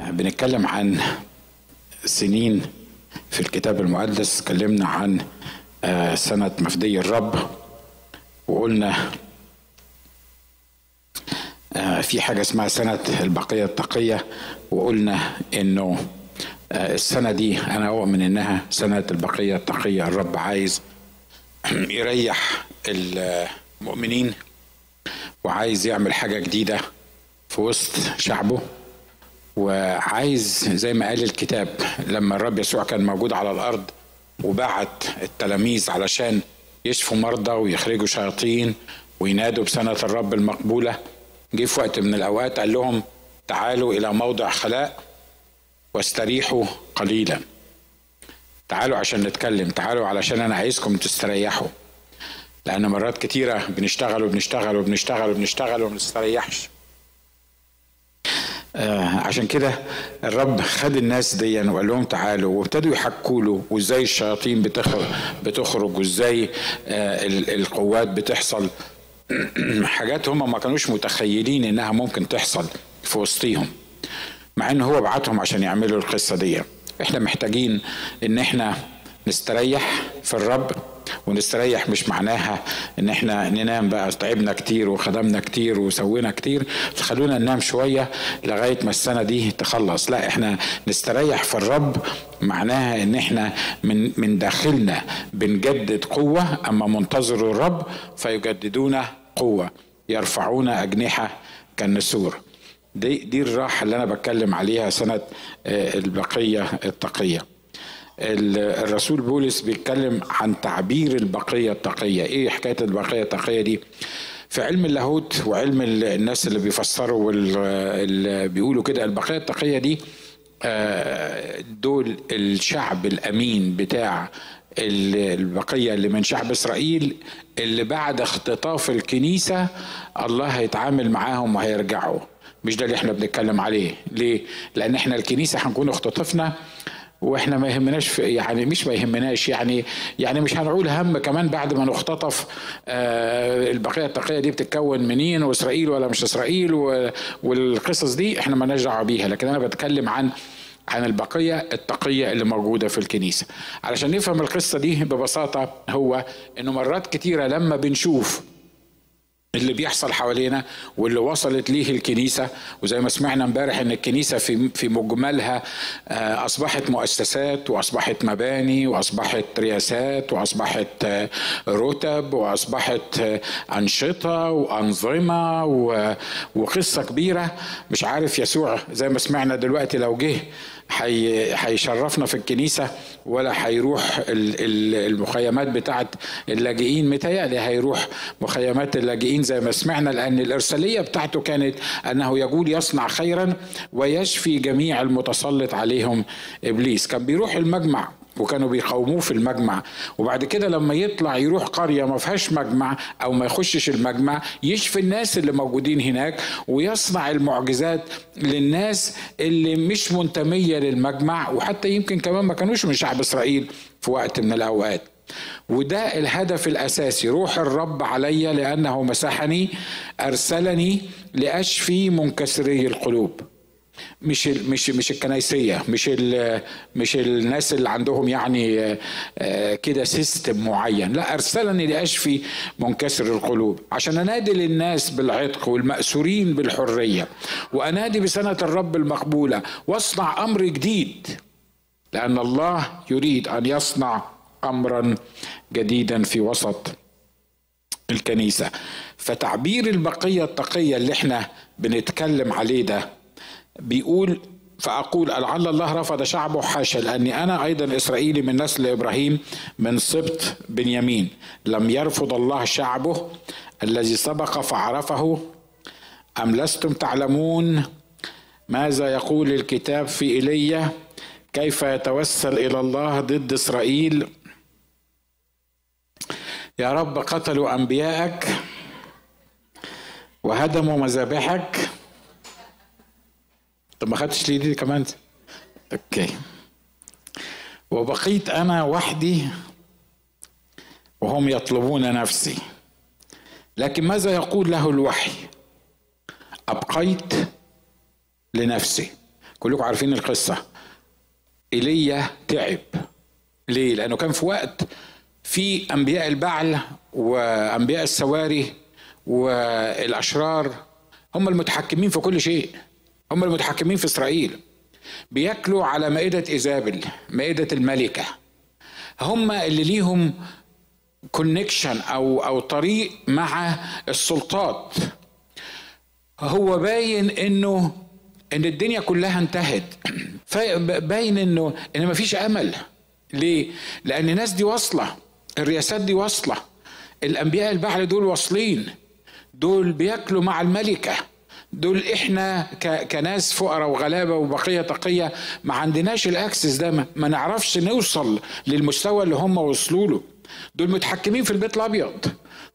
بنتكلم عن سنين في الكتاب المقدس اتكلمنا عن آه، سنة مفدي الرب وقلنا آه، في حاجة اسمها سنة البقية التقية وقلنا إنه آه، السنة دي أنا أؤمن إنها سنة البقية التقية. الرب عايز يريح المؤمنين وعايز يعمل حاجة جديدة في وسط شعبه. وعايز زي ما قال الكتاب لما الرب يسوع كان موجود على الأرض وبعت التلاميذ علشان يشفوا مرضى ويخرجوا شياطين وينادوا بسنة الرب المقبولة جه في وقت من الأوقات قال لهم تعالوا إلى موضع خلاء واستريحوا قليلا. تعالوا عشان نتكلم تعالوا علشان أنا عايزكم تستريحوا. لأن مرات كتيرة بنشتغل وبنشتغل وبنشتغل وبنشتغل وما بنستريحش. آه عشان كده الرب خد الناس دي وقال لهم تعالوا وابتدوا يحكوا له وإزاي الشياطين بتخرج بتخرج وإزاي آه القوات بتحصل. حاجات هم ما كانوش متخيلين إنها ممكن تحصل في وسطيهم مع إن هو بعتهم عشان يعملوا القصة دي إحنا محتاجين إن إحنا نستريح في الرب. ونستريح مش معناها إن إحنا ننام بقى تعبنا كتير وخدمنا كتير وسوينا كتير. فخلونا ننام شوية لغاية ما السنة دي تخلص. لا إحنا نستريح في الرب معناها إن إحنا من من داخلنا بنجدد قوة أما منتظر الرب فيجددون قوة يرفعون أجنحة كالنسور. دي دي الراحة اللي أنا بتكلم عليها سنة البقية التقية. الرسول بولس بيتكلم عن تعبير البقية التقية. إيه حكاية البقية التقية دي؟ في علم اللاهوت وعلم الناس اللي بيفسروا واللي بيقولوا كده البقية التقية دي دول الشعب الأمين بتاع البقية اللي من شعب إسرائيل اللي بعد اختطاف الكنيسة الله هيتعامل معاهم وهيرجعوا. مش ده اللي إحنا بنتكلم عليه. ليه؟ لأن إحنا الكنيسة هنكون اختطفنا وإحنا ما يهمناش يعني مش ما يهمناش يعني يعني مش هنعول هم كمان بعد ما نختطف آه البقية التقيه دي بتتكون منين؟ وإسرائيل ولا مش إسرائيل؟ والقصص دي إحنا مالناش دعوه بيها لكن أنا بتكلم عن عن البقية التقية اللي موجودة في الكنيسة. علشان نفهم القصة دي ببساطة هو إنه مرات كتيرة لما بنشوف اللي بيحصل حوالينا واللي وصلت ليه الكنيسة. وزي ما سمعنا امبارح إن الكنيسة في في مجملها أصبحت مؤسسات وأصبحت مباني وأصبحت رياسات وأصبحت رتب وأصبحت أنشطة وأنظمة وقصة كبيرة. مش عارف يسوع زي ما سمعنا دلوقتي لو جه هيشرفنا في الكنيسة ولا هيروح المخيمات بتاعت اللاجئين. متهيألي هيروح مخيمات اللاجئين زي ما سمعنا لأن الإرسالية بتاعته كانت أنه يقول يصنع خيرا ويشفي جميع المتسلط عليهم إبليس. كان بيروح المجمع وكانوا بيقاوموه في المجمع. وبعد كده لما يطلع يروح قرية ما فيهاش مجمع أو ما يخشش المجمع يشفي الناس اللي موجودين هناك ويصنع المعجزات للناس اللي مش منتمية للمجمع. وحتى يمكن كمان ما كانوش من شعب إسرائيل في وقت من الأوقات. وده الهدف الأساسي. روح الرب علي لأنه مسحني أرسلني لأشفي منكسري القلوب. مش مش مش الكنيسيه مش مش الناس اللي عندهم يعني كده سيستم معين. لا أرسلني لأشفي منكسر القلوب. عشان أنادي للناس بالعتق والمأسورين بالحرية وأنادي بسنة الرب المقبولة واصنع أمر جديد. لأن الله يريد أن يصنع أمرا جديدا في وسط الكنيسة. فتعبير البقية التقية اللي إحنا بنتكلم عليه ده بيقول فأقول لعل الله رفض شعبه حاشا لأني أنا أيضا إسرائيلي من نسل إبراهيم من سبط بنيامين. لم يرفض الله شعبه الذي سبق فعرفه. أم لستم تعلمون ماذا يقول الكتاب في إيليا كيف يتوسل إلى الله ضد إسرائيل؟ يا رب قتلوا أنبياءك وهدموا مذابحك طب ما خدتش ليه دي كمان؟ أوكي. وبقيت أنا وحدي وهم يطلبون نفسي. لكن ماذا يقول له الوحي؟ أبقيت لنفسي. كلكم عارفين القصة. ايليا تعب. ليه؟ لأنه كان في وقت في أنبياء البعل وأنبياء السواري والأشرار هم المتحكمين في كل شيء. هم المتحكمين في إسرائيل. بياكلوا على مائدة إيزابل مائدة الملكة. هم اللي ليهم كونكشن أو أو طريق مع السلطات. هو باين إنه إن الدنيا كلها انتهت. باين إنه إن مفيش أمل. ليه؟ لأن الناس دي واصلة. الرياسات دي واصلة. الأنبياء البحر دول واصلين. دول بياكلوا مع الملكة. دول إحنا كناس فقراء وغلابة وبقية تقية ما عندناش الأكسس ده ما نعرفش نوصل للمستوى اللي هم وصلوا له. دول متحكمين في البيت الأبيض.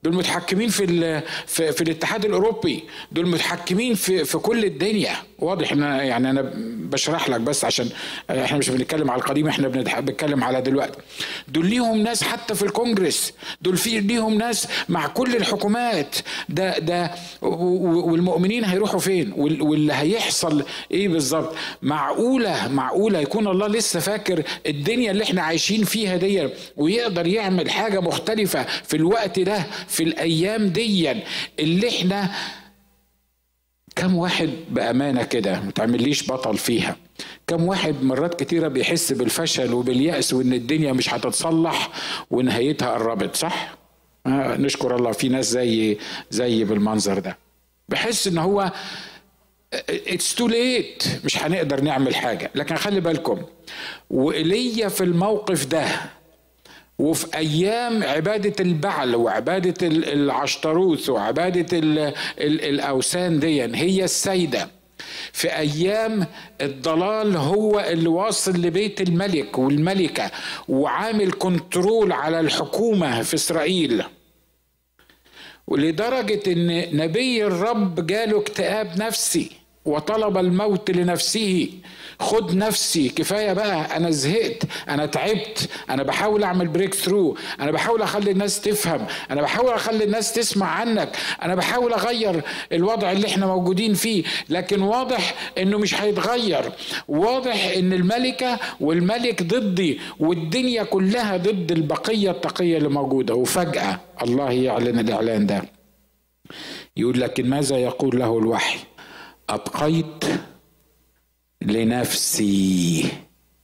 دول متحكمين في في, في الاتحاد الأوروبي دول متحكمين في في كل الدنيا. واضح إن يعني أنا بشرح لك بس عشان إحنا مش بنتكلم على القديم إحنا بنتكلم على دلوقتي. دول ليهم ناس حتى في الكونجرس دول في ليهم ناس مع كل الحكومات. ده ده والمؤمنين هيروحوا فين؟ واللي هيحصل إيه بالظبط؟ معقولة معقولة يكون الله لسه فاكر الدنيا اللي إحنا عايشين فيها دي ويقدر يعمل حاجة مختلفة في الوقت ده في الأيام دي اللي إحنا كم واحد بأمانة كده ما تعمليش بطل فيها. كم واحد مرات كتيرة بيحس بالفشل وباليأس وإن الدنيا مش هتتصلح ونهايتها قربت صح؟ آه نشكر الله. في ناس زي زي بالمنظر ده. بحس إن هو it's too late مش هنقدر نعمل حاجة. لكن خلي بالكم وإيليا في الموقف ده وفي أيام عبادة البعل وعبادة العشتروث وعبادة الأوثان دي هي السايدة. في أيام الضلال هو اللي واصل لبيت الملك والملكة وعامل control على الحكومة في إسرائيل. ولدرجة إن نبي الرب جاله اكتئاب نفسي. وطلب الموت لنفسه. خد نفسي. كفاية بقى أنا زهقت أنا تعبت أنا بحاول أعمل بريك ثرو أنا بحاول أخلي الناس تفهم أنا بحاول أخلي الناس تسمع عنك أنا بحاول أغير الوضع اللي إحنا موجودين فيه. لكن واضح إنه مش هيتغير. واضح إن الملكة والملك ضدي والدنيا كلها ضد البقية التقية اللي موجودة. وفجأة الله يعلن الإعلان ده. يقول لكن ماذا يقول له الوحي؟ أبقيت لنفسي.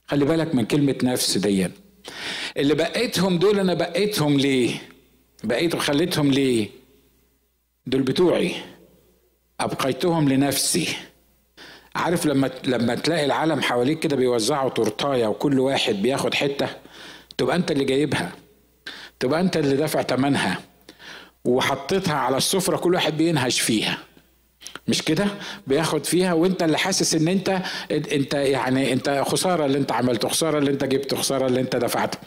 خلي بالك من كلمة نفس دي اللي بقيتهم دول أنا بقيتهم ليه؟ بقيتهم خليتهم ليه؟ دول بتوعي. أبقيتهم لنفسي. عارف لما لما تلاقي العالم حواليك كده بيوزعوا تورتاية وكل واحد بياخد حتة تبقى أنت اللي جايبها. تبقى أنت اللي دافع ثمنها وحطيتها على السفرة كل واحد بينهش فيها. مش كده؟ بياخد فيها وانت اللي حاسس ان انت انت يعني انت خسارة اللي انت عملته خسارة اللي انت جبته خسارة اللي انت دفعته.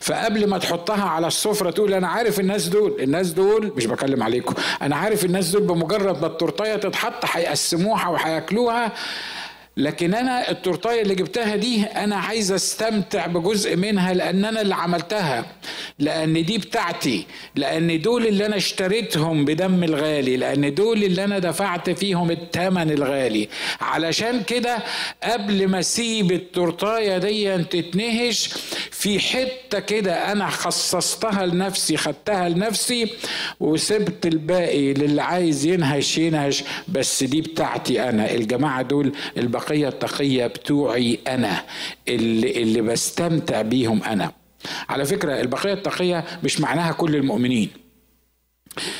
فقبل ما تحطها على السفرة تقول أنا عارف الناس دول الناس دول مش بكلم عليكم أنا عارف الناس دول بمجرد ما التورتيه تتحط هيقسموها وهياكلوها لكن أنا التورتاية اللي جبتها دي أنا عايز أستمتع بجزء منها لأن أنا اللي عملتها لأن دي بتاعتي لأن دول اللي أنا اشتريتهم بدم الغالي لأن دول اللي أنا دفعت فيهم الثمن الغالي. علشان كده قبل ما أسيب التورتاية دي تتنهش في حتة كده أنا خصصتها لنفسي خدتها لنفسي وسبت الباقي للي عايز ينهش ينهش. بس دي بتاعتي أنا. الجماعة دول البقية التقية بتوعي أنا اللي, اللي بستمتع بيهم أنا. على فكرة البقية التقية مش معناها كل المؤمنين.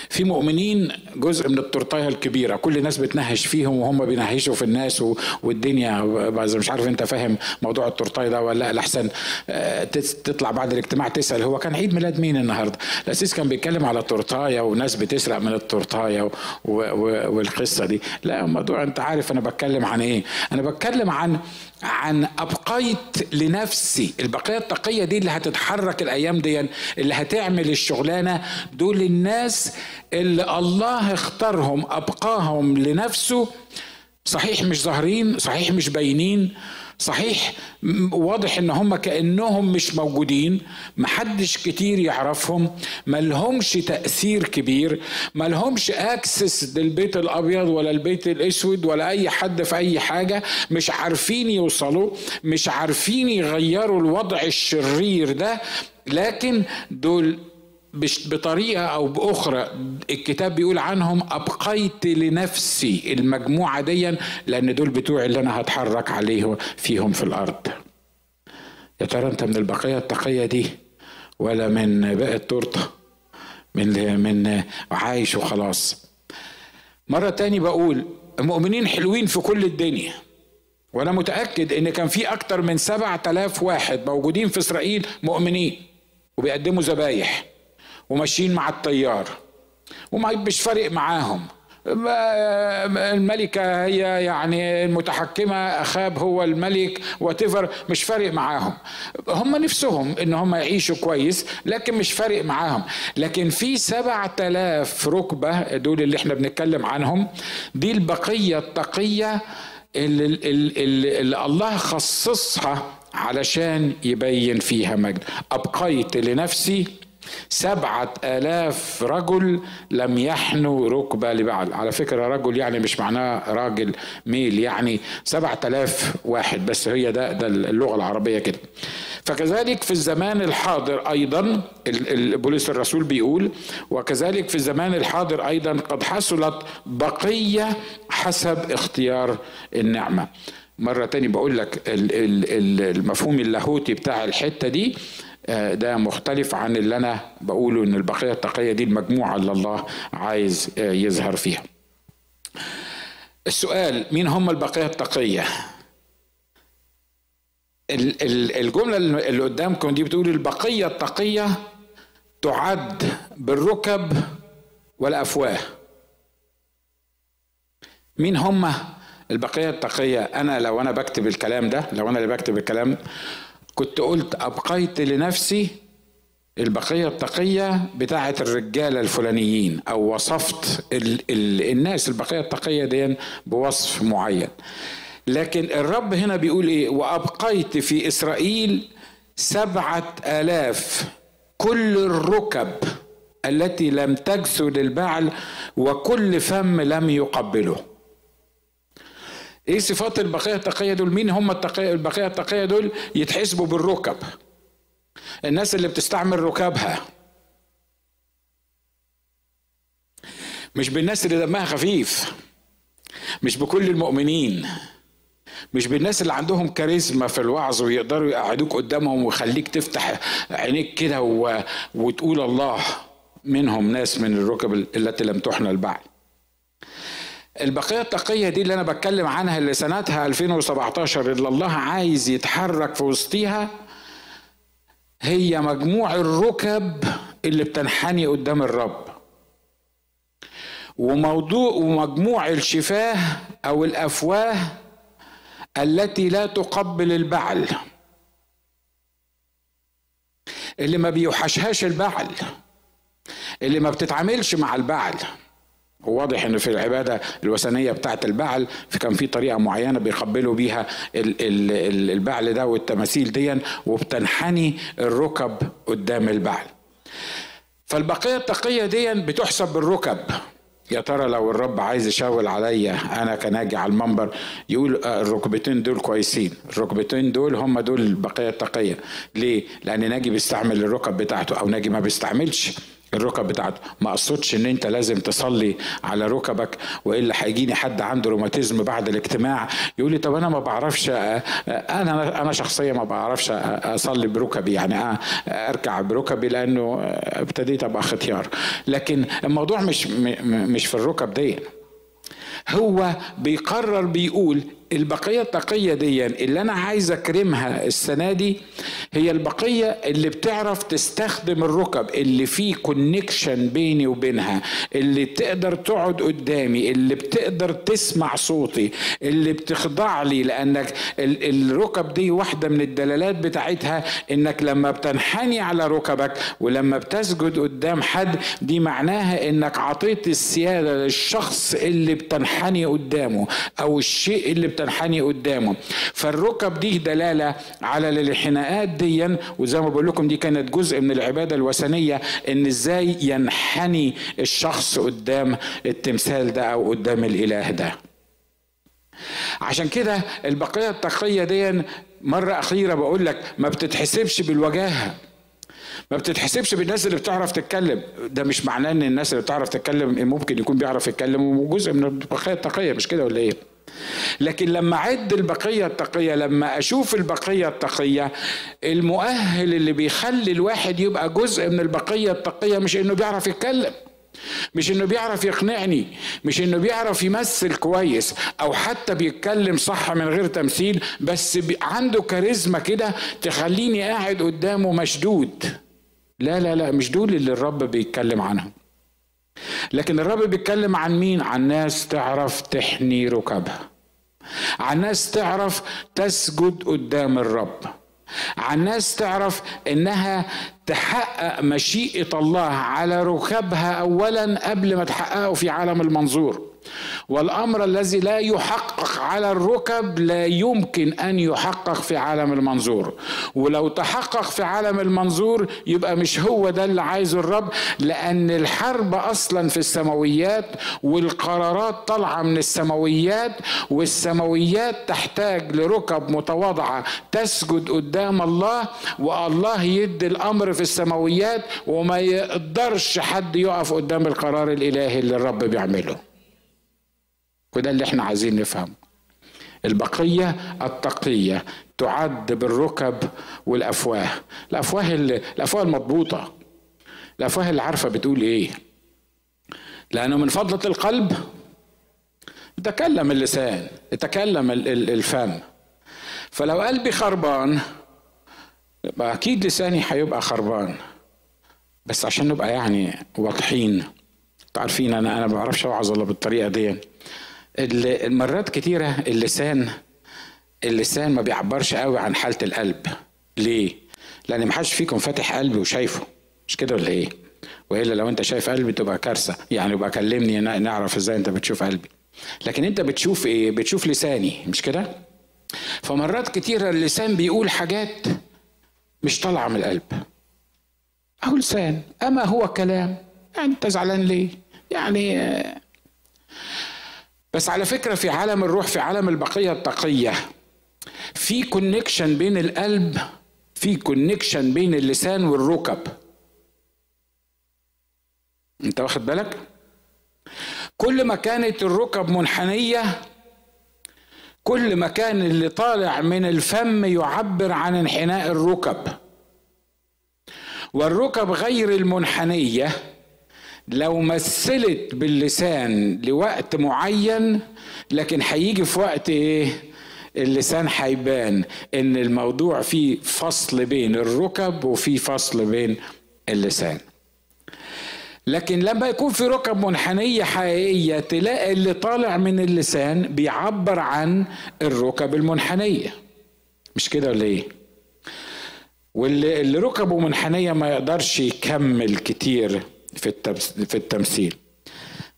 في مؤمنين جزء من التورتايه الكبيرة كل الناس بتنهش فيهم وهم بينهشوا في الناس والدنيا مش عارف انت فاهم موضوع التورتايه ده ولا لا الأحسن. آه، تطلع بعد الاجتماع تسأل هو كان عيد ميلاد مين النهارده؟ الاسيس كان بيتكلم على التورتايه وناس بتسرق من التورتايه والقصة دي. لا الموضوع انت عارف أنا بتكلم عن إيه؟ أنا بتكلم عن عن أبقيت لنفسي. البقية التقية دي اللي هتتحرك الأيام دي اللي هتعمل الشغلانة دول الناس اللي الله اختارهم أبقاهم لنفسه. صحيح مش ظاهرين صحيح مش باينين. صحيح واضح إن هم كأنهم مش موجودين محدش كتير يعرفهم ملهمش تأثير كبير ملهمش اكسس للبيت الأبيض ولا البيت الأسود ولا أي حد في أي حاجة مش عارفين يوصلوا مش عارفين يغيروا الوضع الشرير ده لكن دول بطريقة أو بأخرى الكتاب بيقول عنهم أبقيت لنفسي المجموعة دي لأن دول بتوع اللي أنا هتحرك عليه فيهم في الأرض. يا ترى أنت من البقية التقية دي؟ ولا من باقي التورتة من من عايش وخلاص. مرة تاني بقول المؤمنين حلوين في كل الدنيا. وأنا متأكد إن كان في أكتر من سبعة آلاف واحد موجودين في إسرائيل مؤمنين وبيقدموا ذبايح. وماشيين مع التيار وما مش فارق معاهم. الملكة هي يعني المتحكمة أخاب هو الملك واتيفر مش فارق معاهم. هم نفسهم إن هم يعيشوا كويس لكن مش فارق معاهم. لكن في سبعة آلاف ركبة دول اللي إحنا بنتكلم عنهم دي البقية التقية اللي, اللي, اللي الله خصصها علشان يبين فيها مجد. أبقيت لنفسي سبعة آلاف رجل لم يحنوا ركبة لبعل على فكرة رجل يعني مش معناه راجل ميل يعني سبعة آلاف واحد بس هي ده, ده اللغة العربية كده. فكذلك في الزمان الحاضر أيضا بولس الرسول بيقول وكذلك في الزمان الحاضر أيضا قد حصلت بقية حسب اختيار النعمة. مرة تاني بقول لك المفهوم اللاهوتي بتاع الحتة دي ده مختلف عن اللي أنا بقوله إن البقية التقية دي المجموعة اللي الله عايز آه، يظهر فيها. السؤال مين هم البقية التقية؟ الجملة اللي قدامكم دي بتقول البقية التقية تعد بالركب والأفواه. مين هم البقية التقية؟ أنا لو أنا بكتب الكلام ده لو أنا اللي بكتب الكلام كنت قلت أبقيت لنفسي البقية التقية بتاعة الرجالة الفلانيين أو وصفت ال ال الناس البقية التقية دي بوصف معين. لكن الرب هنا بيقول إيه؟ وأبقيت في إسرائيل سبعة آلاف. كل الركب التي لم تجسد البعل وكل فم لم يقبله. إيه صفات البقية التقيه دول مين هم البقية التقيه دول يتحسبوا بالركب. الناس اللي بتستعمل ركابها مش بالناس اللي دمها خفيف. مش بكل المؤمنين. مش بالناس اللي عندهم كاريزما في الوعظ ويقدروا يقعدوك قدامهم ويخليك تفتح عينيك كده و... وتقول الله. منهم ناس من الركب التي لم تحنى البعل. البقية التقية دي اللي أنا بتكلم عنها اللي سنتها 2017 اللي الله عايز يتحرك في وسطيها هي مجموع الركب اللي بتنحني قدام الرب. وموضوع ومجموع الشفاه أو الأفواه التي لا تقبل البعل. اللي ما بيوحشهاش البعل. اللي ما بتتعاملش مع البعل. وواضح ان في العبادة الوثنية بتاعه البعل كان في طريقة معينة بيقبلوا بيها البعل ده والتماثيل دي وبتنحني الركب قدام البعل. فالبقية التقية دي بتحسب بالركب. يا ترى لو الرب عايز يشاور عليا أنا كناجي على المنبر يقول آه، الركبتين دول كويسين. الركبتين دول هم دول البقية التقية. ليه؟ لأن ناجي بيستعمل الركب بتاعته أو ناجي ما بيستعملش. الركب بتاعته. ما اقصدش ان انت لازم تصلي على ركبك والا هيجيني حد عنده روماتيزم بعد الاجتماع يقول لي طب أنا ما بعرفش أنا أنا شخصيا ما بعرفش اصلي بركبي يعني اركع بركبي لأنه ابتديت ابقى ختيار لكن الموضوع مش مش في الركب دي. هو بيقرر بيقول البقية التقية دي اللي أنا عايز أكرمها السنة دي هي البقية اللي بتعرف تستخدم الركب اللي فيه كونكشن بيني وبينها اللي تقدر تقعد قدامي اللي بتقدر تسمع صوتي اللي بتخضع لي لأنك الركب دي واحدة من الدلالات بتاعتها إنك لما بتنحني على ركبك ولما بتسجد قدام حد دي معناها إنك عطيت السيادة للشخص اللي بتنحني قدامه أو الشيء اللي بتنحني قدامه. فالركب دي دلالة على الانحناءات دي وزي ما بقول لكم دي كانت جزء من العبادة الوثنية إن إزاي ينحني الشخص قدام التمثال ده أو قدام الإله ده. عشان كده البقية التقية دي مرة أخيرة بقول لك ما بتتحسبش بالوجاهة. ما بتتحسبش بالناس اللي بتعرف تتكلم. ده مش معناه إن الناس اللي بتعرف تتكلم ممكن يكون بيعرف يتكلم وجزء من البقية التقية مش كده ولا إيه؟ لكن لما أعد البقية التقية لما أشوف البقية التقية المؤهل اللي بيخلي الواحد يبقى جزء من البقية التقية مش إنه بيعرف يتكلم مش إنه بيعرف يقنعني مش إنه بيعرف يمثل كويس أو حتى بيتكلم صح من غير تمثيل بس عنده كاريزما كده تخليني قاعد قدامه مشدود. لا لا لا مش دول اللي الرب بيتكلم عنهم. لكن الرب بيتكلم عن مين؟ عن ناس تعرف تحني ركبها. عن ناس تعرف تسجد قدام الرب. عن ناس تعرف إنها تحقق مشيئة الله على ركبها اولا قبل ما تحققه في عالم المنظور. والأمر الذي لا يحقق على الركب لا يمكن أن يحقق في عالم المنظور. ولو تحقق في عالم المنظور يبقى مش هو ده اللي عايزه الرب لأن الحرب أصلا في السماويات والقرارات طالعة من السماويات والسماويات تحتاج لركب متواضعة تسجد قدام الله والله يدي الأمر في السماويات وما يقدرش حد يقف قدام القرار الإلهي اللي الرب بيعمله. وده اللي إحنا عايزين نفهمه. البقية التقية تعد بالركب والأفواه. الأفواه الأفواه المضبوطة. الأفواه اللي عارفة بتقول إيه. لأنه من فضلة القلب يتكلم اللسان يتكلم الفم. فلو قلبي خربان يبقى أكيد لساني هيبقى خربان. بس عشان نبقى يعني واضحين عارفين أنا أنا ما بعرفش أوعظ إلا بالطريقة دي. المرات كتيرة اللسان اللسان ما بيعبرش قوي عن حالة القلب ليه؟ لأن ما حدش فيكم فاتح قلبي وشايفه مش كده ولا إيه؟ وإلا لو أنت شايف قلبي تبقى كارثة يعني يبقى كلمني نعرف إزاي أنت بتشوف قلبي لكن أنت بتشوف إيه؟ بتشوف لساني مش كده؟ فمرات كتيرة اللسان بيقول حاجات مش طالعة من القلب أهو لسان أما هو كلام يعني أنت زعلان ليه؟ يعني بس على فكرة في عالم الروح في عالم البقية التقية في كونكشن بين القلب في كونكشن بين اللسان والركب. انت واخد بالك؟ كل ما كانت الركب منحنية كل ما كان اللي طالع من الفم يعبر عن انحناء الركب. والركب غير المنحنية لو مثلت باللسان لوقت معين لكن هيجي في وقت إيه؟ اللسان هيبان إن الموضوع فيه فصل بين الركب وفي فصل بين اللسان. لكن لما يكون في ركب منحنية حقيقية تلاقي اللي طالع من اللسان بيعبر عن الركب المنحنية. مش كده ولا إيه؟ واللي اللي ركبه منحنية ما يقدرش يكمل كتير. في في التمثيل.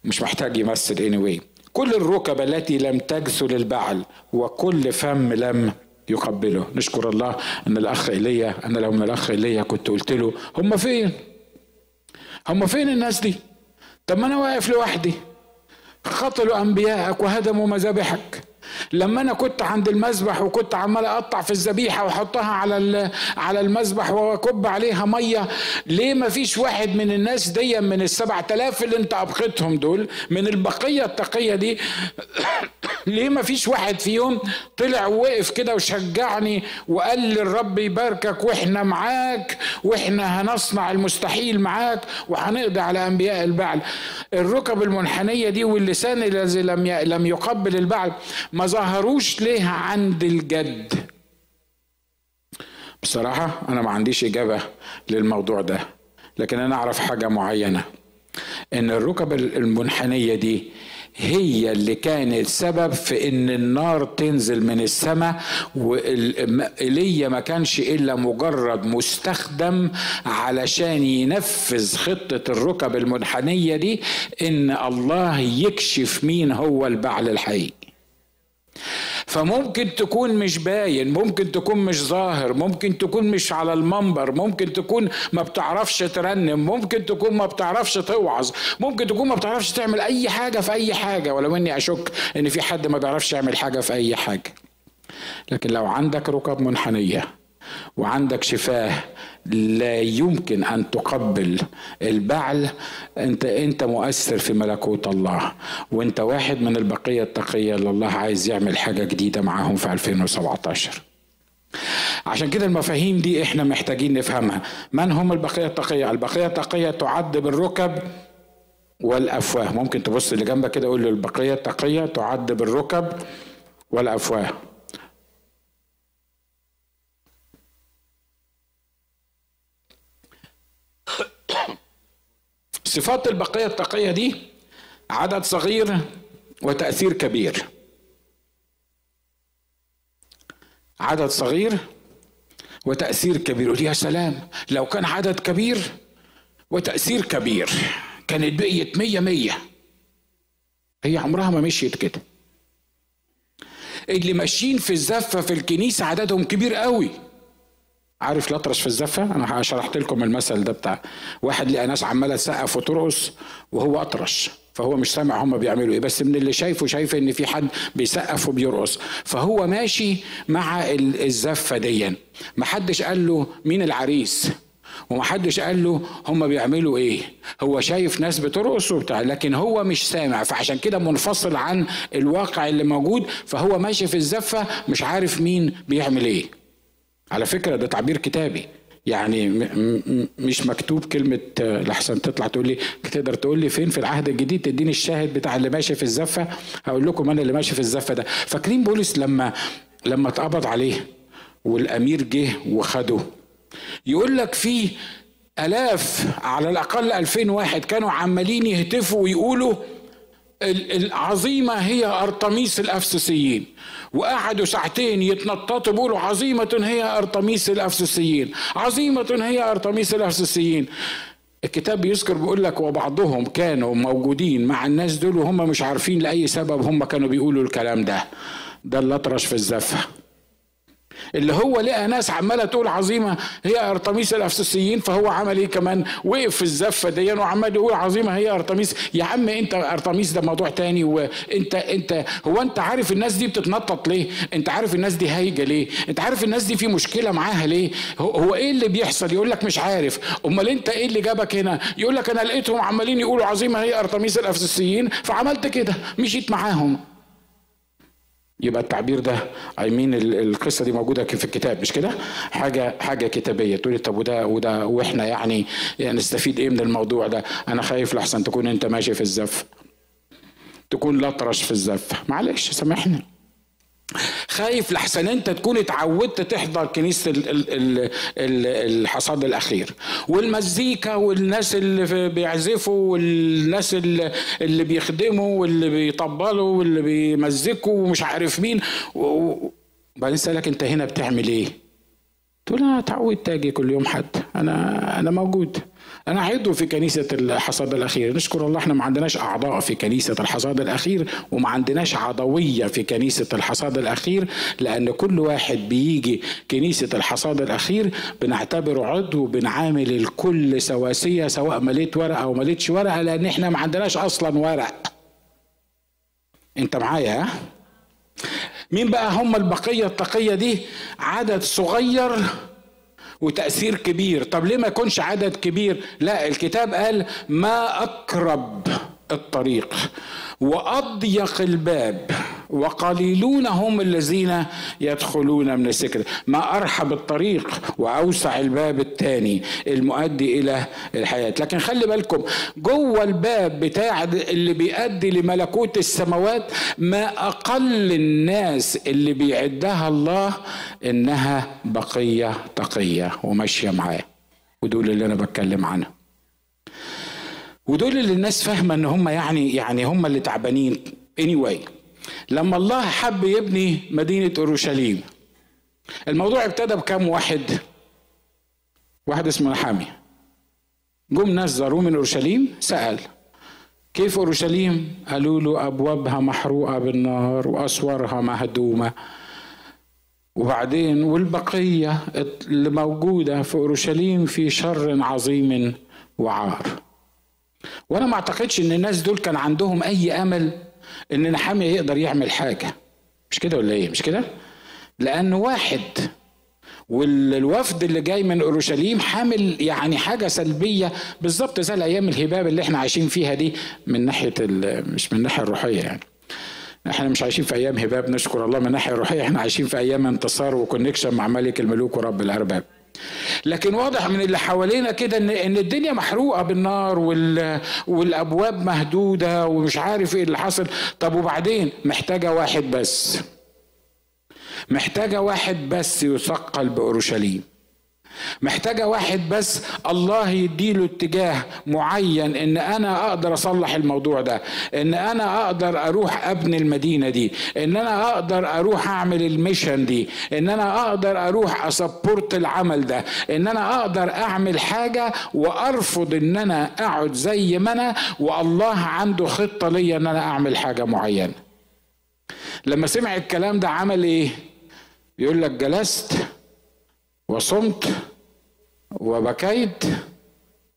مش محتاج يمثل anyway. كل الركب التي لم تجثل البعل وكل فم لم يقبله. نشكر الله أن الأخ ايليا أنا لو من الأخ ايليا كنت قلت له هم فين؟ هم فين الناس دي؟ طب ما أنا واقف لوحدي. قتلوا أنبياءك وهدموا مذابحك. لما أنا كنت عند المذبح وكنت عمال اقطع في الذبيحة واحطها على على المذبح واكب عليها مية ليه ما فيش واحد من الناس دي من السبعة آلاف اللي انت ابقيتهم دول من البقية التقية دي ليه ما فيش واحد فيهم طلع ووقف كده وشجعني وقال لي الرب يباركك وإحنا معاك وإحنا هنصنع المستحيل معاك وهنقضي على انبياء البعل. الركب المنحنية دي واللسان الذي لم لم يقبل البعل ما ظهروش ليه عند الجد. بصراحة أنا ما عنديش إجابة للموضوع ده لكن أنا أعرف حاجة معينة إن الركب المنحنية دي هي اللي كانت سبب في إن النار تنزل من السماء وايليا ما كانش إلا مجرد مستخدم علشان ينفذ خطة الركب المنحنية دي إن الله يكشف مين هو البعل الحقيقي فممكن تكون مش باين ممكن تكون مش ظاهر ممكن تكون مش على المنبر ممكن تكون ما بتعرفش ترنم ممكن تكون ما بتعرفش توعظ ممكن تكون ما بتعرفش تعمل أي حاجة في أي حاجة ولو إني أشك إن في حد ما بيعرفش يعمل حاجة في أي حاجة. لكن لو عندك ركب منحنية وعندك شفاه لا يمكن أن تقبل البعل. أنت أنت مؤثر في ملكوت الله. وأنت واحد من البقية التقية اللي الله عايز يعمل حاجة جديدة معاهم في 2017 عشان كده المفاهيم دي إحنا محتاجين نفهمها. من هم البقية التقية؟ البقية التقية تعد بالركب والأفواه. ممكن تبص اللي جنبك كده قول له البقية التقية تعد بالركب والأفواه. صفات البقية التقية دي عدد صغير وتأثير كبير. عدد صغير وتأثير كبير. يا سلام لو كان عدد كبير وتأثير كبير كانت بقيت مية مية. هي عمرها ما مشيت كده. اللي ماشيين في الزفة في الكنيسة عددهم كبير قوي. عارف الأطرش في الزفة؟ أنا شرحت لكم المثل ده بتاع واحد لقى ناس عمالة تسقف وترقص وهو أطرش فهو مش سامع هم بيعملوا إيه بس من اللي شايفه شايف إن في حد بيسقف وبيرقص. فهو ماشي مع الزفة دي. ما حدش قال له مين العريس وما حدش قال له هم بيعملوا إيه. هو شايف ناس بترقص وبتاع لكن هو مش سامع. فعشان كده منفصل عن الواقع اللي موجود. فهو ماشي في الزفة مش عارف مين بيعمل إيه. على فكرة ده تعبير كتابي. يعني مش مكتوب كلمة لحسن تطلع تقول لي تقدر تقول لي فين في العهد الجديد تديني الشاهد بتاع اللي ماشي في الزفة؟ هقول لكم أنا اللي ماشي في الزفة ده. فاكرين بولس لما لما اتقبض عليه والأمير جه وخده؟ يقول لك في آلاف على الأقل ألفين واحد كانوا عمالين يهتفوا ويقولوا العظيمة هي أرطميس الأفسسيين. وقعدوا ساعتين يتنططوا بيقولوا عظيمة هي أرطميس الأفسسيين. عظيمة هي أرطميس الأفسسيين. الكتاب بيذكر بيقول لك وبعضهم كانوا موجودين مع الناس دول وهم مش عارفين لأي سبب هم كانوا بيقولوا الكلام ده. ده اللي أطرش في الزفة. اللي هو لقى ناس عمالة تقول عظيمة هي ارتميس الأفسسيين فهو عمل إيه كمان؟ وقف في الزفة دي وعمال يقول عظيمة هي ارتميس يا عم أنت ارتميس ده موضوع تاني وانت انت هو أنت عارف الناس دي بتتنطط ليه؟ أنت عارف الناس دي هايجة ليه؟ أنت عارف الناس دي في مشكلة معاها ليه؟ هو إيه اللي بيحصل؟ يقول لك مش عارف. أمال أنت إيه اللي جابك هنا؟ يقول لك أنا لقيتهم عمالين يقولوا عظيمة هي ارتميس الأفسسيين فعملت كده مشيت معاهم. يبقى التعبير ده اي مين القصة دي موجودة في الكتاب مش كده؟ حاجة حاجة كتابية. تقولي طب وده وده وإحنا يعني, يعني نستفيد إيه من الموضوع ده؟ أنا خايف لحسن تكون أنت ماشي في الزف. تكون لطرش في الزف. معلش سامحني. خايف لحسن انت تكون اتعودت تحضر كنيسة الحصاد الأخير. والمزيكا والناس اللي بيعزفوا والناس اللي بيخدموا واللي بيطبلوا واللي بيمزكوا ومش عارف مين. وبعدين سألك انت هنا بتعمل إيه؟ تقول أنا اتعودت أجي كل يوم حد. أنا أنا موجود. أنا عضو في كنيسة الحصاد الأخير. نشكر الله إحنا ما عندناش أعضاء في كنيسة الحصاد الأخير وما عندناش عضوية في كنيسة الحصاد الأخير لأن كل واحد بيجي كنيسة الحصاد الأخير بنعتبره عضو بنعامل الكل سواسية سواء مليت ورقة أو مليتش ورقة لأن إحنا ما عندناش أصلا ورق. أنت معايا ها؟ مين بقى هم البقية التقية دي؟ عدد صغير وتأثير كبير. طب ليه ما يكونش عدد كبير؟ لا الكتاب قال ما أقرب الطريق وأضيق الباب. وقليلون هم الذين يدخلون من السكر. ما أرحب الطريق وأوسع الباب الثاني المؤدي إلى الحياة. لكن خلي بالكم جوه الباب بتاع اللي بيؤدي لملكوت السماوات ما أقل الناس اللي بيعدها الله إنها بقية تقية وماشية معاه. ودول اللي أنا بتكلم عنهم ودول اللي الناس فاهمة إن هم يعني يعني هم اللي تعبانين. Anyway لما الله حب يبني مدينة أورشليم الموضوع ابتدى بكام واحد؟ واحد اسمه نحامي. جم ناس زاروه من أورشليم سأل كيف أورشليم؟ قالوا له أبوابها محروقة بالنار وأسوارها مهدومة. وبعدين والبقية اللي موجودة في أورشليم في شر عظيم وعار. وأنا ما أعتقدش إن الناس دول كان عندهم أي أمل إن نحامية يقدر يعمل حاجة. مش كده ولا إيه؟ مش كده؟ لأن واحد والوفد اللي جاي من أورشليم حامل يعني حاجة سلبية بالظبط زي الأيام الهباب اللي إحنا عايشين فيها دي من ناحية مش من الناحيه الروحية يعني. إحنا مش عايشين في أيام هباب نشكر الله من الناحيه الروحية إحنا عايشين في أيام انتصار وكونكشن مع ملك الملوك ورب الأرباب. لكن واضح من اللي حوالينا كده ان إن الدنيا محروقة بالنار وال والأبواب مهدودة ومش عارف إيه اللي حصل. طب وبعدين؟ محتاجة واحد بس. محتاجة واحد بس يثقل بأورشليم. محتاجة واحد بس الله يديله اتجاه معين إن أنا أقدر أصلح الموضوع ده إن أنا أقدر أروح أبني المدينة دي إن أنا أقدر أروح أعمل ال mission دي إن أنا أقدر أروح أ support العمل ده إن أنا أقدر أعمل حاجة وأرفض إن أنا أقعد زي ما أنا والله عنده خطة ليا إن أنا أعمل حاجة معينة. لما سمع الكلام ده عمل إيه؟ يقول لك جلست وصمت وبكيت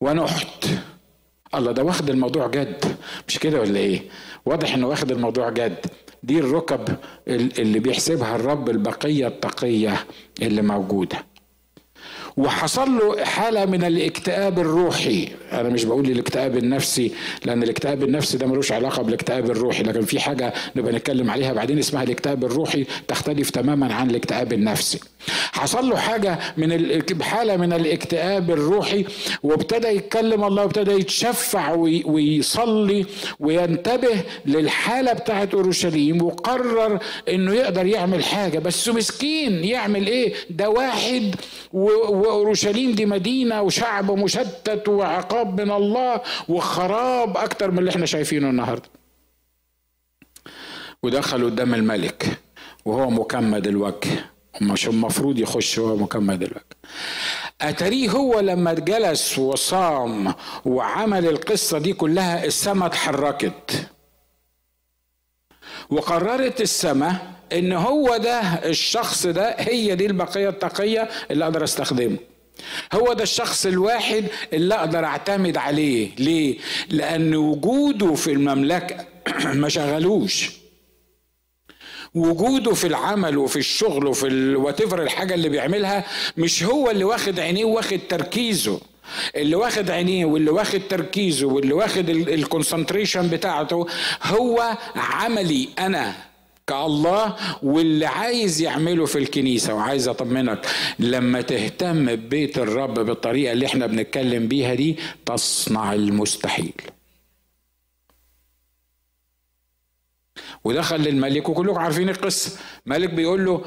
ونحت. الله ده واخد الموضوع جد. مش كده ولا إيه؟ واضح إنه واخد الموضوع جد. دي الركب اللي بيحسبها الرب البقية التقية اللي موجودة. وحصل له حاله من الاكتئاب الروحي. أنا مش بقول الاكتئاب النفسي لأن الاكتئاب النفسي ده ملوش علاقة بالاكتئاب الروحي. لكن في حاجة نبقى نتكلم عليها بعدين اسمها الاكتئاب الروحي تختلف تماما عن الاكتئاب النفسي. حصل له حاجة من حالة من الاكتئاب الروحي وابتدى يتكلم الله وابتدى يتشفع ويصلي وينتبه للحالة بتاعت أورشليم وقرر إنه يقدر يعمل حاجة. بس مسكين يعمل إيه؟ ده واحد وأورشليم دي مدينة وشعب مشتت وعقاب من الله وخراب أكتر من اللي إحنا شايفينه النهارده. ودخل قدام الملك وهو مكمد الوجه. مش المفروض يخش هو مكمد الوجه. أتاريه هو لما جلس وصام وعمل القصة دي كلها السماء اتحركت. وقررت السماء إن هو ده الشخص ده هي دي البقية التقية اللي أقدر أستخدمه. هو ده الشخص الواحد اللي أقدر أعتمد عليه. ليه؟ لأن وجوده في المملكة ما شغلوش. وجوده في العمل وفي الشغل وفي ال whatever الحاجة اللي بيعملها مش هو اللي واخد عينيه واخد تركيزه. اللي واخد عينيه واللي واخد تركيزه واللي واخد ال concentration بتاعته هو عملي أنا. كالله واللي عايز يعمله في الكنيسة. وعايز أطمنك لما تهتم ببيت الرب بالطريقة اللي إحنا بنتكلم بيها دي تصنع المستحيل. ودخل للملك وكلكم عارفين القصة. ملك بيقول له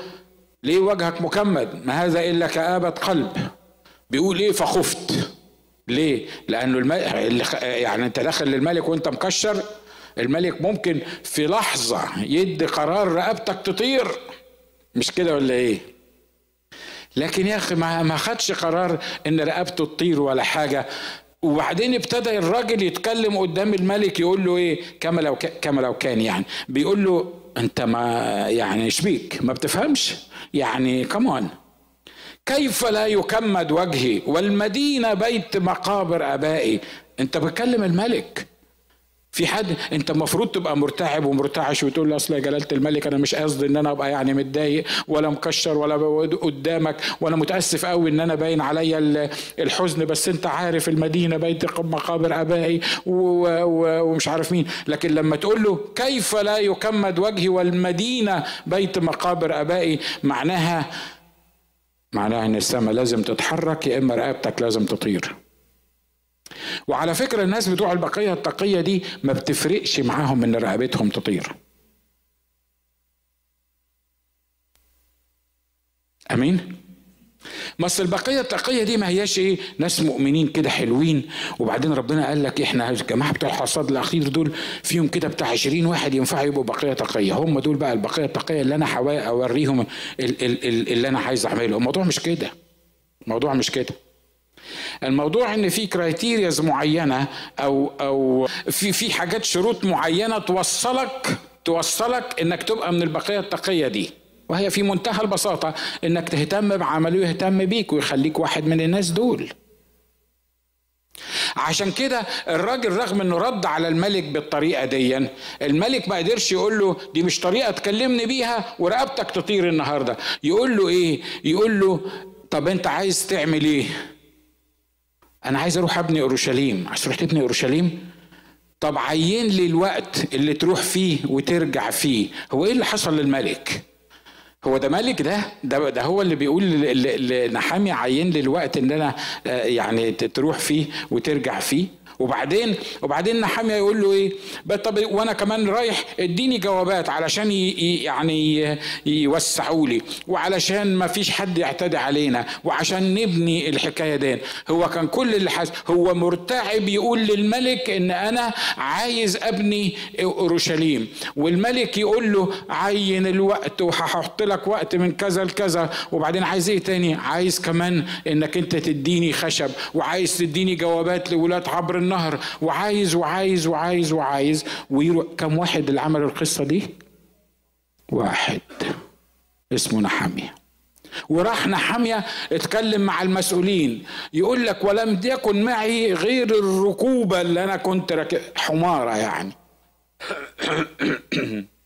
ليه وجهك مكمد؟ ما هذا إلا كآبة قلب. بيقول إيه؟ فخفت. ليه؟ لأنه الملك يعني أنت داخل للملك وأنت مكشر الملك ممكن في لحظة يدي قرار رقبتك تطير. مش كده ولا إيه؟ لكن يا أخي ما خدش قرار إن رقبته تطير ولا حاجة. وبعدين ابتدى الراجل يتكلم قدام الملك يقول له إيه؟ كما لو كما لو كان يعني. بيقول له أنت ما يعني شبيك ما بتفهمش. يعني كمان كيف لا يكمد وجهي؟ والمدينة بيت مقابر أبائي. أنت بتكلم الملك. في حد؟ انت المفروض تبقى مرتعب ومرتعش وتقول له أصل يا جلالة الملك أنا مش قصدي إن أنا أبقى يعني متضايق ولا مكشر ولا قدامك ولا متأسف قوي إن أنا باين عليا الحزن بس أنت عارف المدينة بيت مقابر أبائي ومش عارف مين. لكن لما تقول له كيف لا يكمد وجهي والمدينة بيت مقابر أبائي معناها معناها إن السماء لازم تتحرك يا إما رقبتك لازم تطير. وعلى فكرة الناس بتوع البقية التقية دي ما بتفرقش معاهم إن رقبتهم تطير. آمين؟ بس البقية التقية دي ما هياش إيه؟ ناس مؤمنين كده حلوين وبعدين ربنا قال لك إحنا الجماعه بتوع الحصاد الأخير دول فيهم كده بتاع 20 واحد ينفعوا يبقوا بقية تقية. هم دول بقى البقية التقية اللي أنا اوريهم اللي أنا عايز أعمله. الموضوع مش كده. الموضوع مش كده. الموضوع إن في كرايتيرياز معينة أو أو في في حاجات شروط معينة توصلك توصلك إنك تبقى من البقية التقية دي. وهي في منتهى البساطة إنك تهتم بعمله ويهتم بيك ويخليك واحد من الناس دول. عشان كده الراجل رغم إنه رد على الملك بالطريقة دي الملك ما قدرش يقول له دي مش طريقة تكلمني بيها ورقبتك تطير النهارده. يقول له إيه؟ يقول له طب أنت عايز تعمل إيه؟ أنا عايز أروح أبني أورشليم. عايز تروح تبني أورشليم؟ طب عين لي الوقت اللي تروح فيه وترجع فيه. هو إيه اللي حصل للملك؟ هو ده ملك ده؟ ده, ده هو اللي بيقول لنحامي عين لي الوقت إن أنا آه، يعني تروح فيه وترجع فيه؟ وبعدين وبعدين نحاميه يقول له إيه؟ طب وأنا كمان رايح إديني جوابات علشان يعني يوسعوا لي وعلشان ما فيش حد يعتدي علينا وعشان نبني الحكاية دي. هو كان كل اللي حاس هو مرتعب يقول للملك إن أنا عايز أبني أورشليم والملك يقول له عين الوقت وهحط لك وقت من كذا لكذا. وبعدين عايز إيه تاني؟ عايز كمان إنك أنت تديني خشب وعايز تديني جوابات لولاد عبر النهر. وعايز وعايز وعايز وعايز. ويروح كم واحد اللي عمل القصة دي؟ واحد. اسمه نحامية. وراح نحامية اتكلم مع المسؤولين. يقول لك ولم يكن معي غير الركوبة اللي أنا كنت راكب حمارة يعني.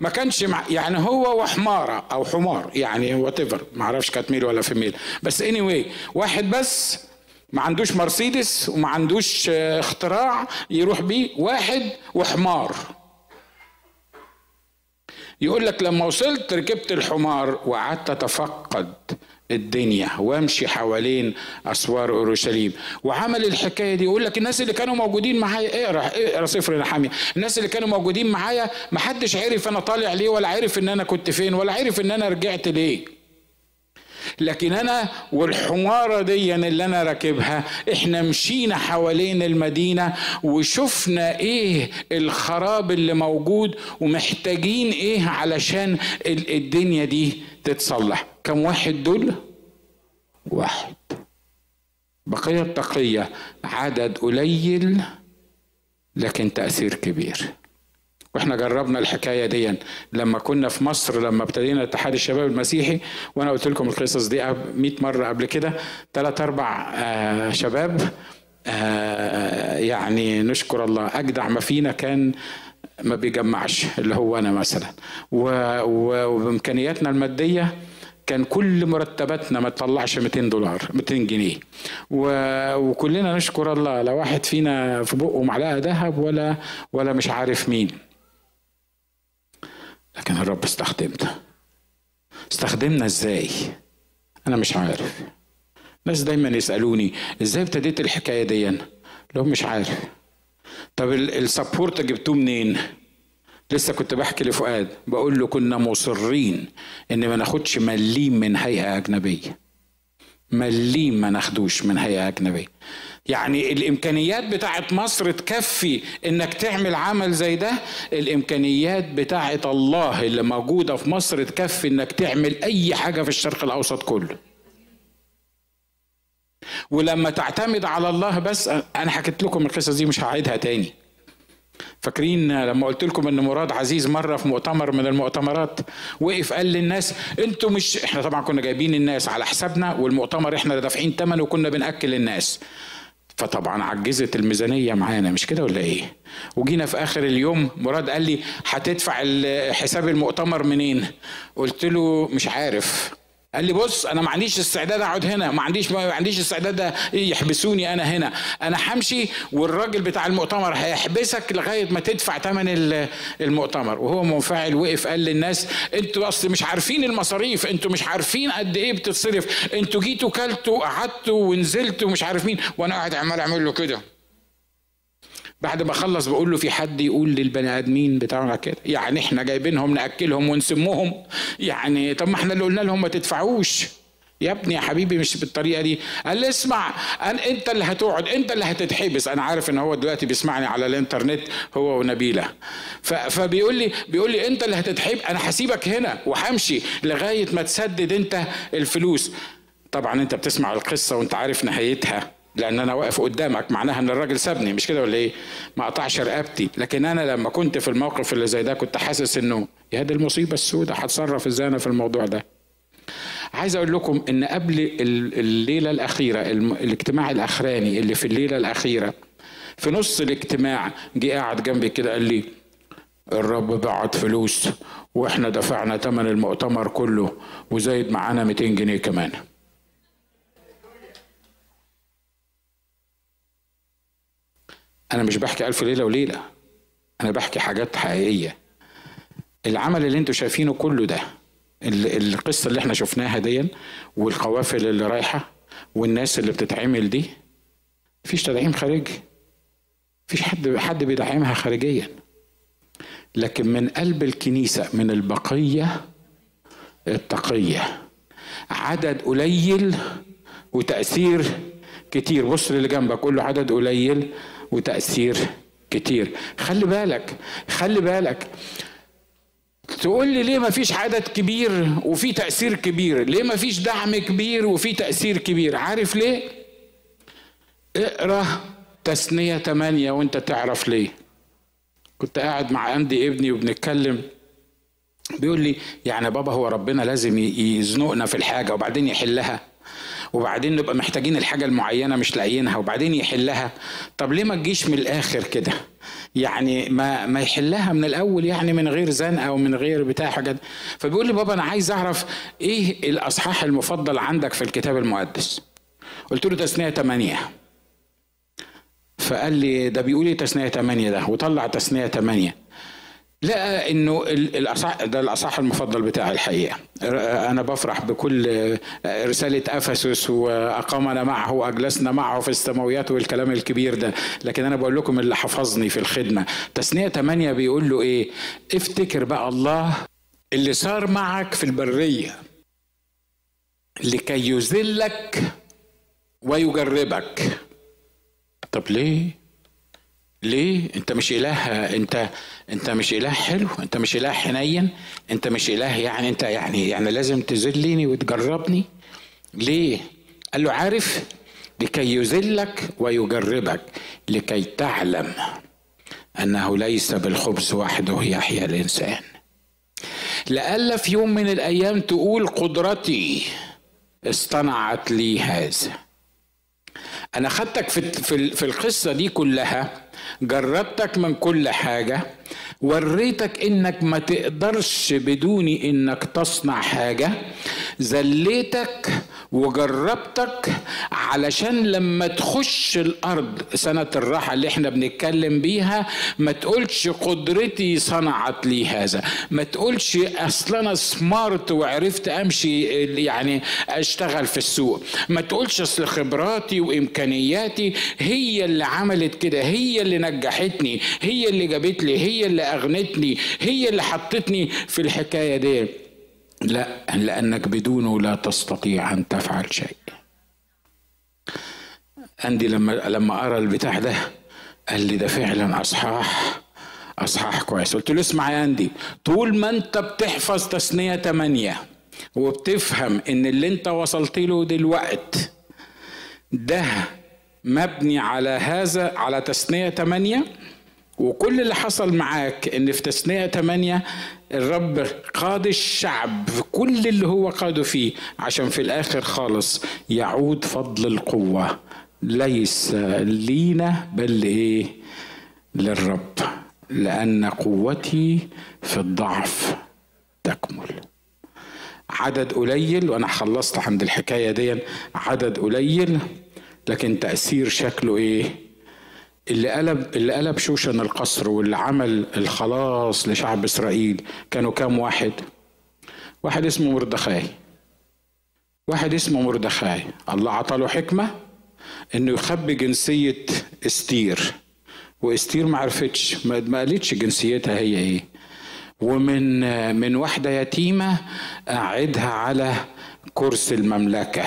ما كانش مع يعني هو وحمارة أو حمار يعني whatever ما كانت male ولا female بس اني anyway واحد بس ما عندوش مرسيدس وما عندوش آه، اختراع يروح بيه واحد وحمار. يقول لك لما وصلت ركبت الحمار وقعدت أتفقد الدنيا وأمشي حوالين أسوار أورشليم. وعمل الحكاية دي يقول لك الناس اللي كانوا موجودين معايا اقرأ اقرأ سفر نحاميه الناس اللي كانوا موجودين معايا ما حدش عرف أنا طالع ليه ولا عرف إن أنا كنت فين ولا عرف إن أنا رجعت ليه. لكن أنا والحمارة دي اللي أنا راكبها إحنا مشينا حوالين المدينة وشفنا إيه الخراب اللي موجود ومحتاجين إيه علشان الدنيا دي تتصلح. كم واحد دول؟ واحد. بقية التقية عدد قليل لكن تأثير كبير. وإحنا جربنا الحكاية دي لما كنا في مصر لما ابتدينا اتحاد الشباب المسيحي وأنا قلت لكم القصص دي 100 مرة قبل كده ثلاث أربع آه شباب آه يعني نشكر الله أجدع ما فينا كان ما بيجمعش اللي هو أنا مثلا. وبإمكانياتنا المادية كان كل مرتباتنا ما تطلعش 200 دولار 200 جنيه. وكلنا نشكر الله لا واحد فينا في بقه معلقة ذهب ولا ولا مش عارف مين. لكن الرب استخدمنا استخدمنا إزاي؟ أنا مش عارف. ناس دايما يسألوني إزاي ابتديت الحكاية دي؟ لهم مش عارف. طب السبورت جبتوه منين؟ لسه كنت بحكي لفؤاد بقول له كنا مصرين إن ما ناخدش مليم من هيئة أجنبية. مليم ما ناخدوش من هيئة أجنبية. يعني الإمكانيات بتاعت مصر تكفي إنك تعمل عمل زي ده؟ الإمكانيات بتاعت الله اللي موجودة في مصر تكفي إنك تعمل أي حاجة في الشرق الأوسط كله. ولما تعتمد على الله بس أنا حكيت لكم القصص دي مش هعيدها تاني. فاكرين لما قلت لكم إن مراد عزيز مرة في مؤتمر من المؤتمرات؟ وقف قال للناس أنتوا مش إحنا طبعا كنا جايبين الناس على حسابنا والمؤتمر إحنا دافعين ثمنه وكنا بنأكل الناس. فطبعا عجزت الميزانية معانا مش كده ولا إيه؟ وجينا في آخر اليوم مراد قال لي هتدفع حساب المؤتمر منين؟ قلت له مش عارف. قال لي بص أنا ما عنديش استعداد أقعد هنا ما عنديش ما عنديش استعداد يحبسوني أنا هنا. أنا همشي والراجل بتاع المؤتمر هيحبسك لغاية ما تدفع ثمن المؤتمر. وهو منفعل وقف قال للناس أنتوا أصل مش عارفين المصاريف أنتوا مش عارفين قد إيه بتتصرف. أنتوا جيتوا كلتوا قعدتوا ونزلتوا مش عارف مين. وأنا قاعد عمال أعمل له كده. بعد ما خلص بقول له في حد يقول للبني آدمين بتاعنا كده. يعني إحنا جايبينهم نأكلهم ونسمهم يعني طب ما إحنا اللي قلنا لهم ما تدفعوش. يا ابني يا حبيبي مش بالطريقة دي. قال اسمع أنا أنت اللي هتقعد أنت اللي هتتحبس. أنا عارف إن هو دلوقتي بيسمعني على الإنترنت هو ونبيلة. فبيقول لي بيقول لي أنت اللي هتتحب أنا هسيبك هنا وهمشي لغاية ما تسدد أنت الفلوس. طبعا أنت بتسمع القصة وأنت عارف نهايتها. لأن أنا واقف قدامك معناها إن الراجل سابني مش كده ولا إيه؟ ما قطعش رقبتي. لكن أنا لما كنت في الموقف اللي زي ده كنت حاسس إنه يا دي المصيبة السوداء هتصرف إزاي أنا في الموضوع ده؟ عايز أقول لكم إن قبل الليلة الأخيرة الاجتماع الأخراني اللي في الليلة الأخيرة في نص الاجتماع جه قاعد جنبي كده قال لي الرب بعت فلوس وإحنا دفعنا ثمن المؤتمر كله وزايد معانا 200 جنيه كمان. أنا مش بحكي ألف ليلة وليلة أنا بحكي حاجات حقيقية. العمل اللي أنتوا شايفينه كله ده القصة اللي إحنا شفناها دي والقوافل اللي رايحة والناس اللي بتتعمل دي مفيش تدعيم خارجي. مفيش حد حد بيدعمها خارجيا. لكن من قلب الكنيسة من البقية التقية. عدد قليل وتأثير كتير. بص للي جنبك قول له عدد قليل وتأثير كتير. خلي بالك خلي بالك. تقول لي ليه ما فيش عدد كبير وفي تأثير كبير؟ ليه ما فيش دعم كبير وفي تأثير كبير؟ عارف ليه؟ اقرأ تثنية تمانية وانت تعرف ليه. كنت قاعد مع أندي ابني وبنتكلم. بيقول لي يعني بابا هو ربنا لازم يزنقنا في الحاجة وبعدين يحلها. وبعدين نبقى محتاجين الحاجة المعينة مش لاقيينها وبعدين يحلها. طب ليه ما تجيش من الآخر كده؟ يعني ما ما يحلها من الأول يعني من غير زنقة ومن غير بتاع حاجات. فبيقول لي بابا أنا عايز أعرف إيه الأصحاح المفضل عندك في الكتاب المقدس؟ قلت له تثنية ثمانية فقال لي ده بيقول لي تثنية ثمانية ده؟ وطلع تثنية ثمانية لقى إنه الاصح ده الأصح المفضل بتاعي الحقيقة. أنا بفرح بكل رسالة أفسس وأقامنا معه وأجلسنا معه في السماويات والكلام الكبير ده. لكن أنا بقول لكم اللي حفظني في الخدمة. تثنية 8 بيقول له إيه؟ افتكر بقى الله اللي صار معك في البرية لكي يذلك ويجربك. طب ليه؟ ليه؟ انت مش إله انت انت مش إله حلو انت مش إله حنين انت مش إله يعني انت يعني يعني لازم تذلني وتجربني. ليه؟ قال له عارف؟ لكي يذلك ويجربك لكي تعلم أنه ليس بالخبز وحده يحيا الإنسان. لألا في يوم من الأيام تقول قدرتي اصطنعت لي هذا. أنا خدتك في في القصة دي كلها جربتك من كل حاجة؟ وريتك إنك ما تقدرش بدوني إنك تصنع حاجة. زليتك وجربتك علشان لما تخش الأرض سنة الراحة اللي إحنا بنتكلم بيها ما تقولش قدرتي صنعت لي هذا. ما تقولش أصل أنا سمارت وعرفت أمشي يعني أشتغل في السوق. ما تقولش أصل خبراتي وإمكانياتي هي اللي عملت كده هي اللي نجحتني هي اللي جابت لي هي اللي أغنتني هي اللي حطتني في الحكاية دي. لا لأنك بدونه لا تستطيع أن تفعل شيء. عندي لما لما أرى البتاع ده قال لي ده فعلا أصحاح أصحاح كويس. قلت له اسمع يا اندي طول ما أنت بتحفظ تثنية 8 وبتفهم إن اللي أنت وصلت له دلوقت ده مبني على هذا على تثنية 8 وكل اللي حصل معاك إن في تثنية 8 الرب قاد الشعب في كل اللي هو قاده فيه عشان في الآخر خالص يعود فضل القوة. ليس لينا بل إيه؟ للرب. لأن قوتي في الضعف تكمل. عدد قليل وأنا خلصت عند الحكاية دي عدد قليل لكن تأثير شكله إيه؟ اللي قلب اللي قلب شوشن القصر واللي عمل الخلاص لشعب إسرائيل كانوا كام واحد؟ واحد اسمه مردخاي. واحد اسمه مردخاي. الله عطاله حكمة إنه يخبي جنسية إستير. وإستير ما عرفتش ما قالتش جنسيتها هي إيه. ومن من واحدة يتيمة قعدها على كرسي المملكة.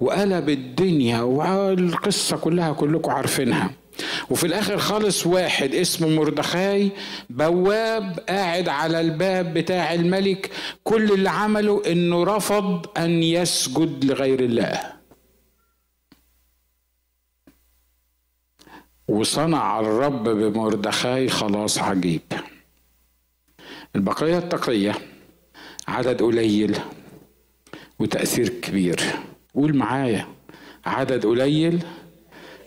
وقلب الدنيا والقصة كلها كلكم عارفينها. وفي الآخر خالص واحد اسمه مردخاي بواب قاعد على الباب بتاع الملك. كل اللي عمله إنه رفض أن يسجد لغير الله. وصنع الرب بمردخاي خلاص عجيب. البقية التقية عدد قليل وتأثير كبير. قول معايا عدد قليل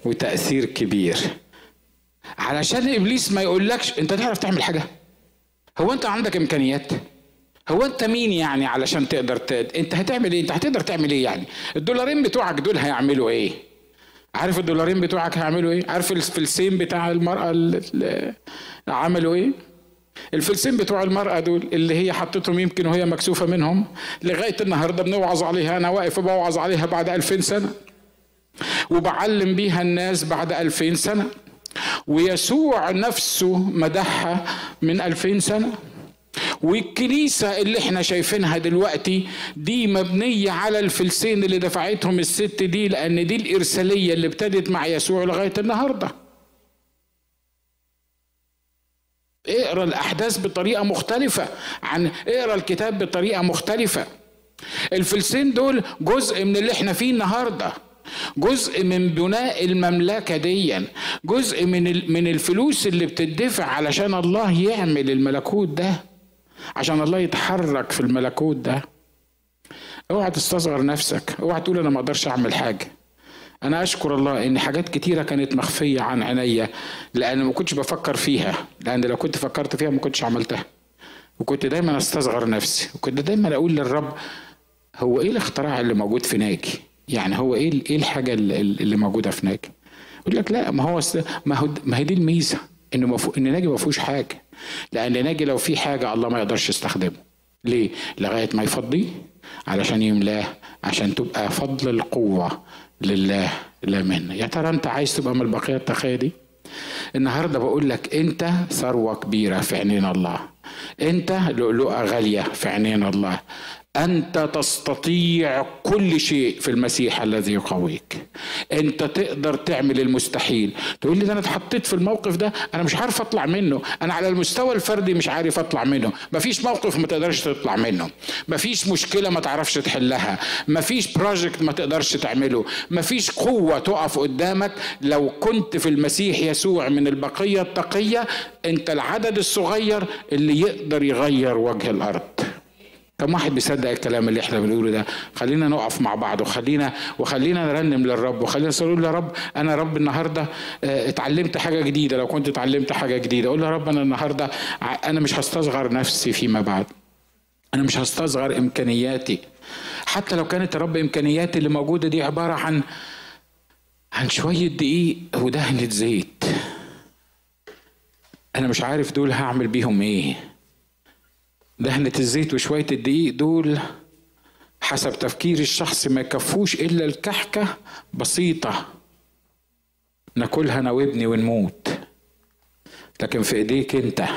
وتأثير كبير. علشان إبليس ما يقولكش أنت تعرف تعمل حاجة؟ هو أنت عندك إمكانيات؟ هو أنت مين يعني علشان تقدر ت... أنت هتعمل إيه؟ أنت هتقدر تعمل إيه يعني؟ الدولارين بتوعك دول هيعملوا إيه؟ عارف الدولارين بتوعك هيعملوا إيه؟ عارف الفلسين بتاع المرأة اللي عملوا إيه؟ الفلسين بتوع المرأة دول اللي هي حطتهم يمكن وهي مكسوفة منهم لغاية النهاردة بنوعظ عليها أنا واقف بوعظ عليها بعد ألفين سنة. وبعلم بيها الناس بعد ألفين سنة ويسوع نفسه مدحها من ألفين سنة. والكنيسة اللي إحنا شايفينها دلوقتي دي مبنية على الفلسين اللي دفعتهم الست دي لأن دي الإرسالية اللي ابتدت مع يسوع لغاية النهاردة. اقرأ الأحداث بطريقة مختلفة عن اقرأ الكتاب بطريقة مختلفة. الفلسين دول جزء من اللي إحنا فيه النهارده. جزء من بناء المملكة دي جزء من من الفلوس اللي بتدفع علشان الله يعمل الملكوت ده عشان الله يتحرك في الملكوت ده. اوعى تستصغر نفسك اوعى تقول أنا ما أقدرش أعمل حاجة. أنا أشكر الله إن حاجات كتيرة كانت مخفية عن عينيا لأن ما كنتش بفكر فيها لأن لو كنت فكرت فيها ما كنتش عملتها. وكنت دايما أستصغر نفسي وكنت دايما أقول للرب هو إيه الاختراع اللي موجود في ناجي؟ يعني هو إيه إيه الحاجة اللي موجودة في ناجي؟ يقول لك لا ما هو ما هو ما هي دي الميزة انه مفو... إن ناجي ما فيهوش حاجة. لأن ناجي لو في حاجة الله ما يقدرش يستخدمه. ليه؟ لغاية ما يفضيه علشان يملاه عشان تبقى فضل القوة لله لا منا يا ترى أنت عايز تبقى من البقية التقية دي؟ النهارده بقول لك أنت ثروة كبيرة في عينين الله. أنت لؤلؤة غالية في عينين الله. أنت تستطيع كل شيء في المسيح الذي يقويك. أنت تقدر تعمل المستحيل. تقول لي ده أنا اتحطيت في الموقف ده أنا مش عارف أطلع منه. أنا على المستوى الفردي مش عارف أطلع منه. مفيش موقف ما تقدرش تطلع منه. مفيش مشكلة ما تعرفش تحلها. مفيش بروجكت ما تقدرش تعمله. مفيش قوة تقف قدامك. لو كنت في المسيح يسوع من البقية التقية أنت العدد الصغير اللي يقدر يغير وجه الأرض. كم واحد بيصدق الكلام اللي إحنا بنقوله ده؟ خلينا نقف مع بعض وخلينا وخلينا نرنم للرب وخلينا نقول يا رب أنا رب النهارده آه اتعلمت حاجة جديدة لو كنت اتعلمت حاجة جديدة. أقول يا رب أنا النهارده أنا مش هستصغر نفسي فيما بعد. أنا مش هستصغر إمكانياتي. حتى لو كانت يا رب إمكانياتي اللي موجودة دي عبارة عن عن شوية دقيق ودهنة زيت. أنا مش عارف دول هعمل بيهم إيه. دهنة الزيت وشوية الدقيق دول حسب تفكير الشخص ما يكفوش إلا الكحكة بسيطة. ناكلها أنا وابني ونموت. لكن في إيديك أنت.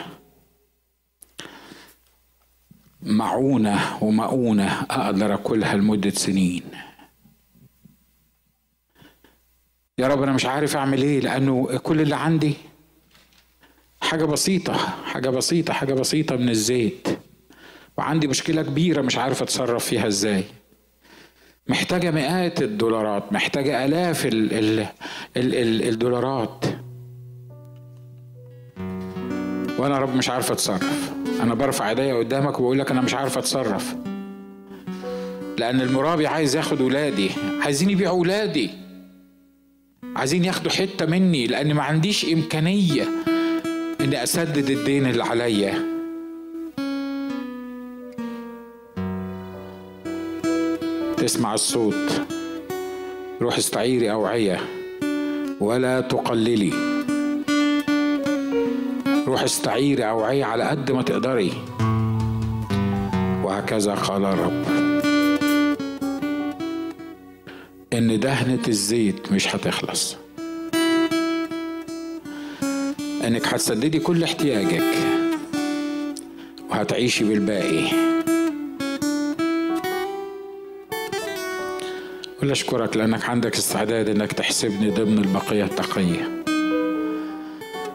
معونة ومؤونة أقدر أكلها لمدة سنين. يا رب أنا مش عارف أعمل إيه لأنه كل اللي عندي حاجة بسيطة حاجة بسيطة حاجة بسيطة من الزيت. وعندي مشكلة كبيرة مش عارف أتصرف فيها إزاي. محتاجة مئات الدولارات محتاجة آلاف ال ال ال ال الدولارات. وأنا رب مش عارف أتصرف. أنا برفع إيديا قدامك وبقول لك أنا مش عارف أتصرف. لأن المرابي عايز ياخد ولادي عايزين يبيعوا ولادي عايزين ياخدوا حتة مني لأن ما عنديش إمكانية إني أسدد الدين اللي عليا. تسمع الصوت. روح استعيري أوعية ولا تقللي. روح استعيري أوعية على قد ما تقدري. وهكذا قال الرب. إن دهنة الزيت مش هتخلص. إنك هتسددي كل احتياجك. وهتعيشي بالباقي. ولا أشكرك لأنك عندك استعداد إنك تحسبني ضمن البقية التقية.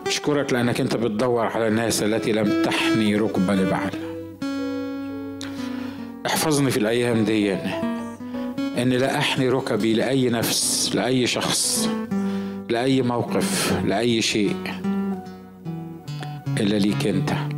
أشكرك لأنك أنت بتدور على الناس التي لم تحني ركبة لبعل احفظني في الأيام دي. ان لا احني ركبي لأي نفس لأي شخص لأي موقف لأي شيء إلا ليك أنت.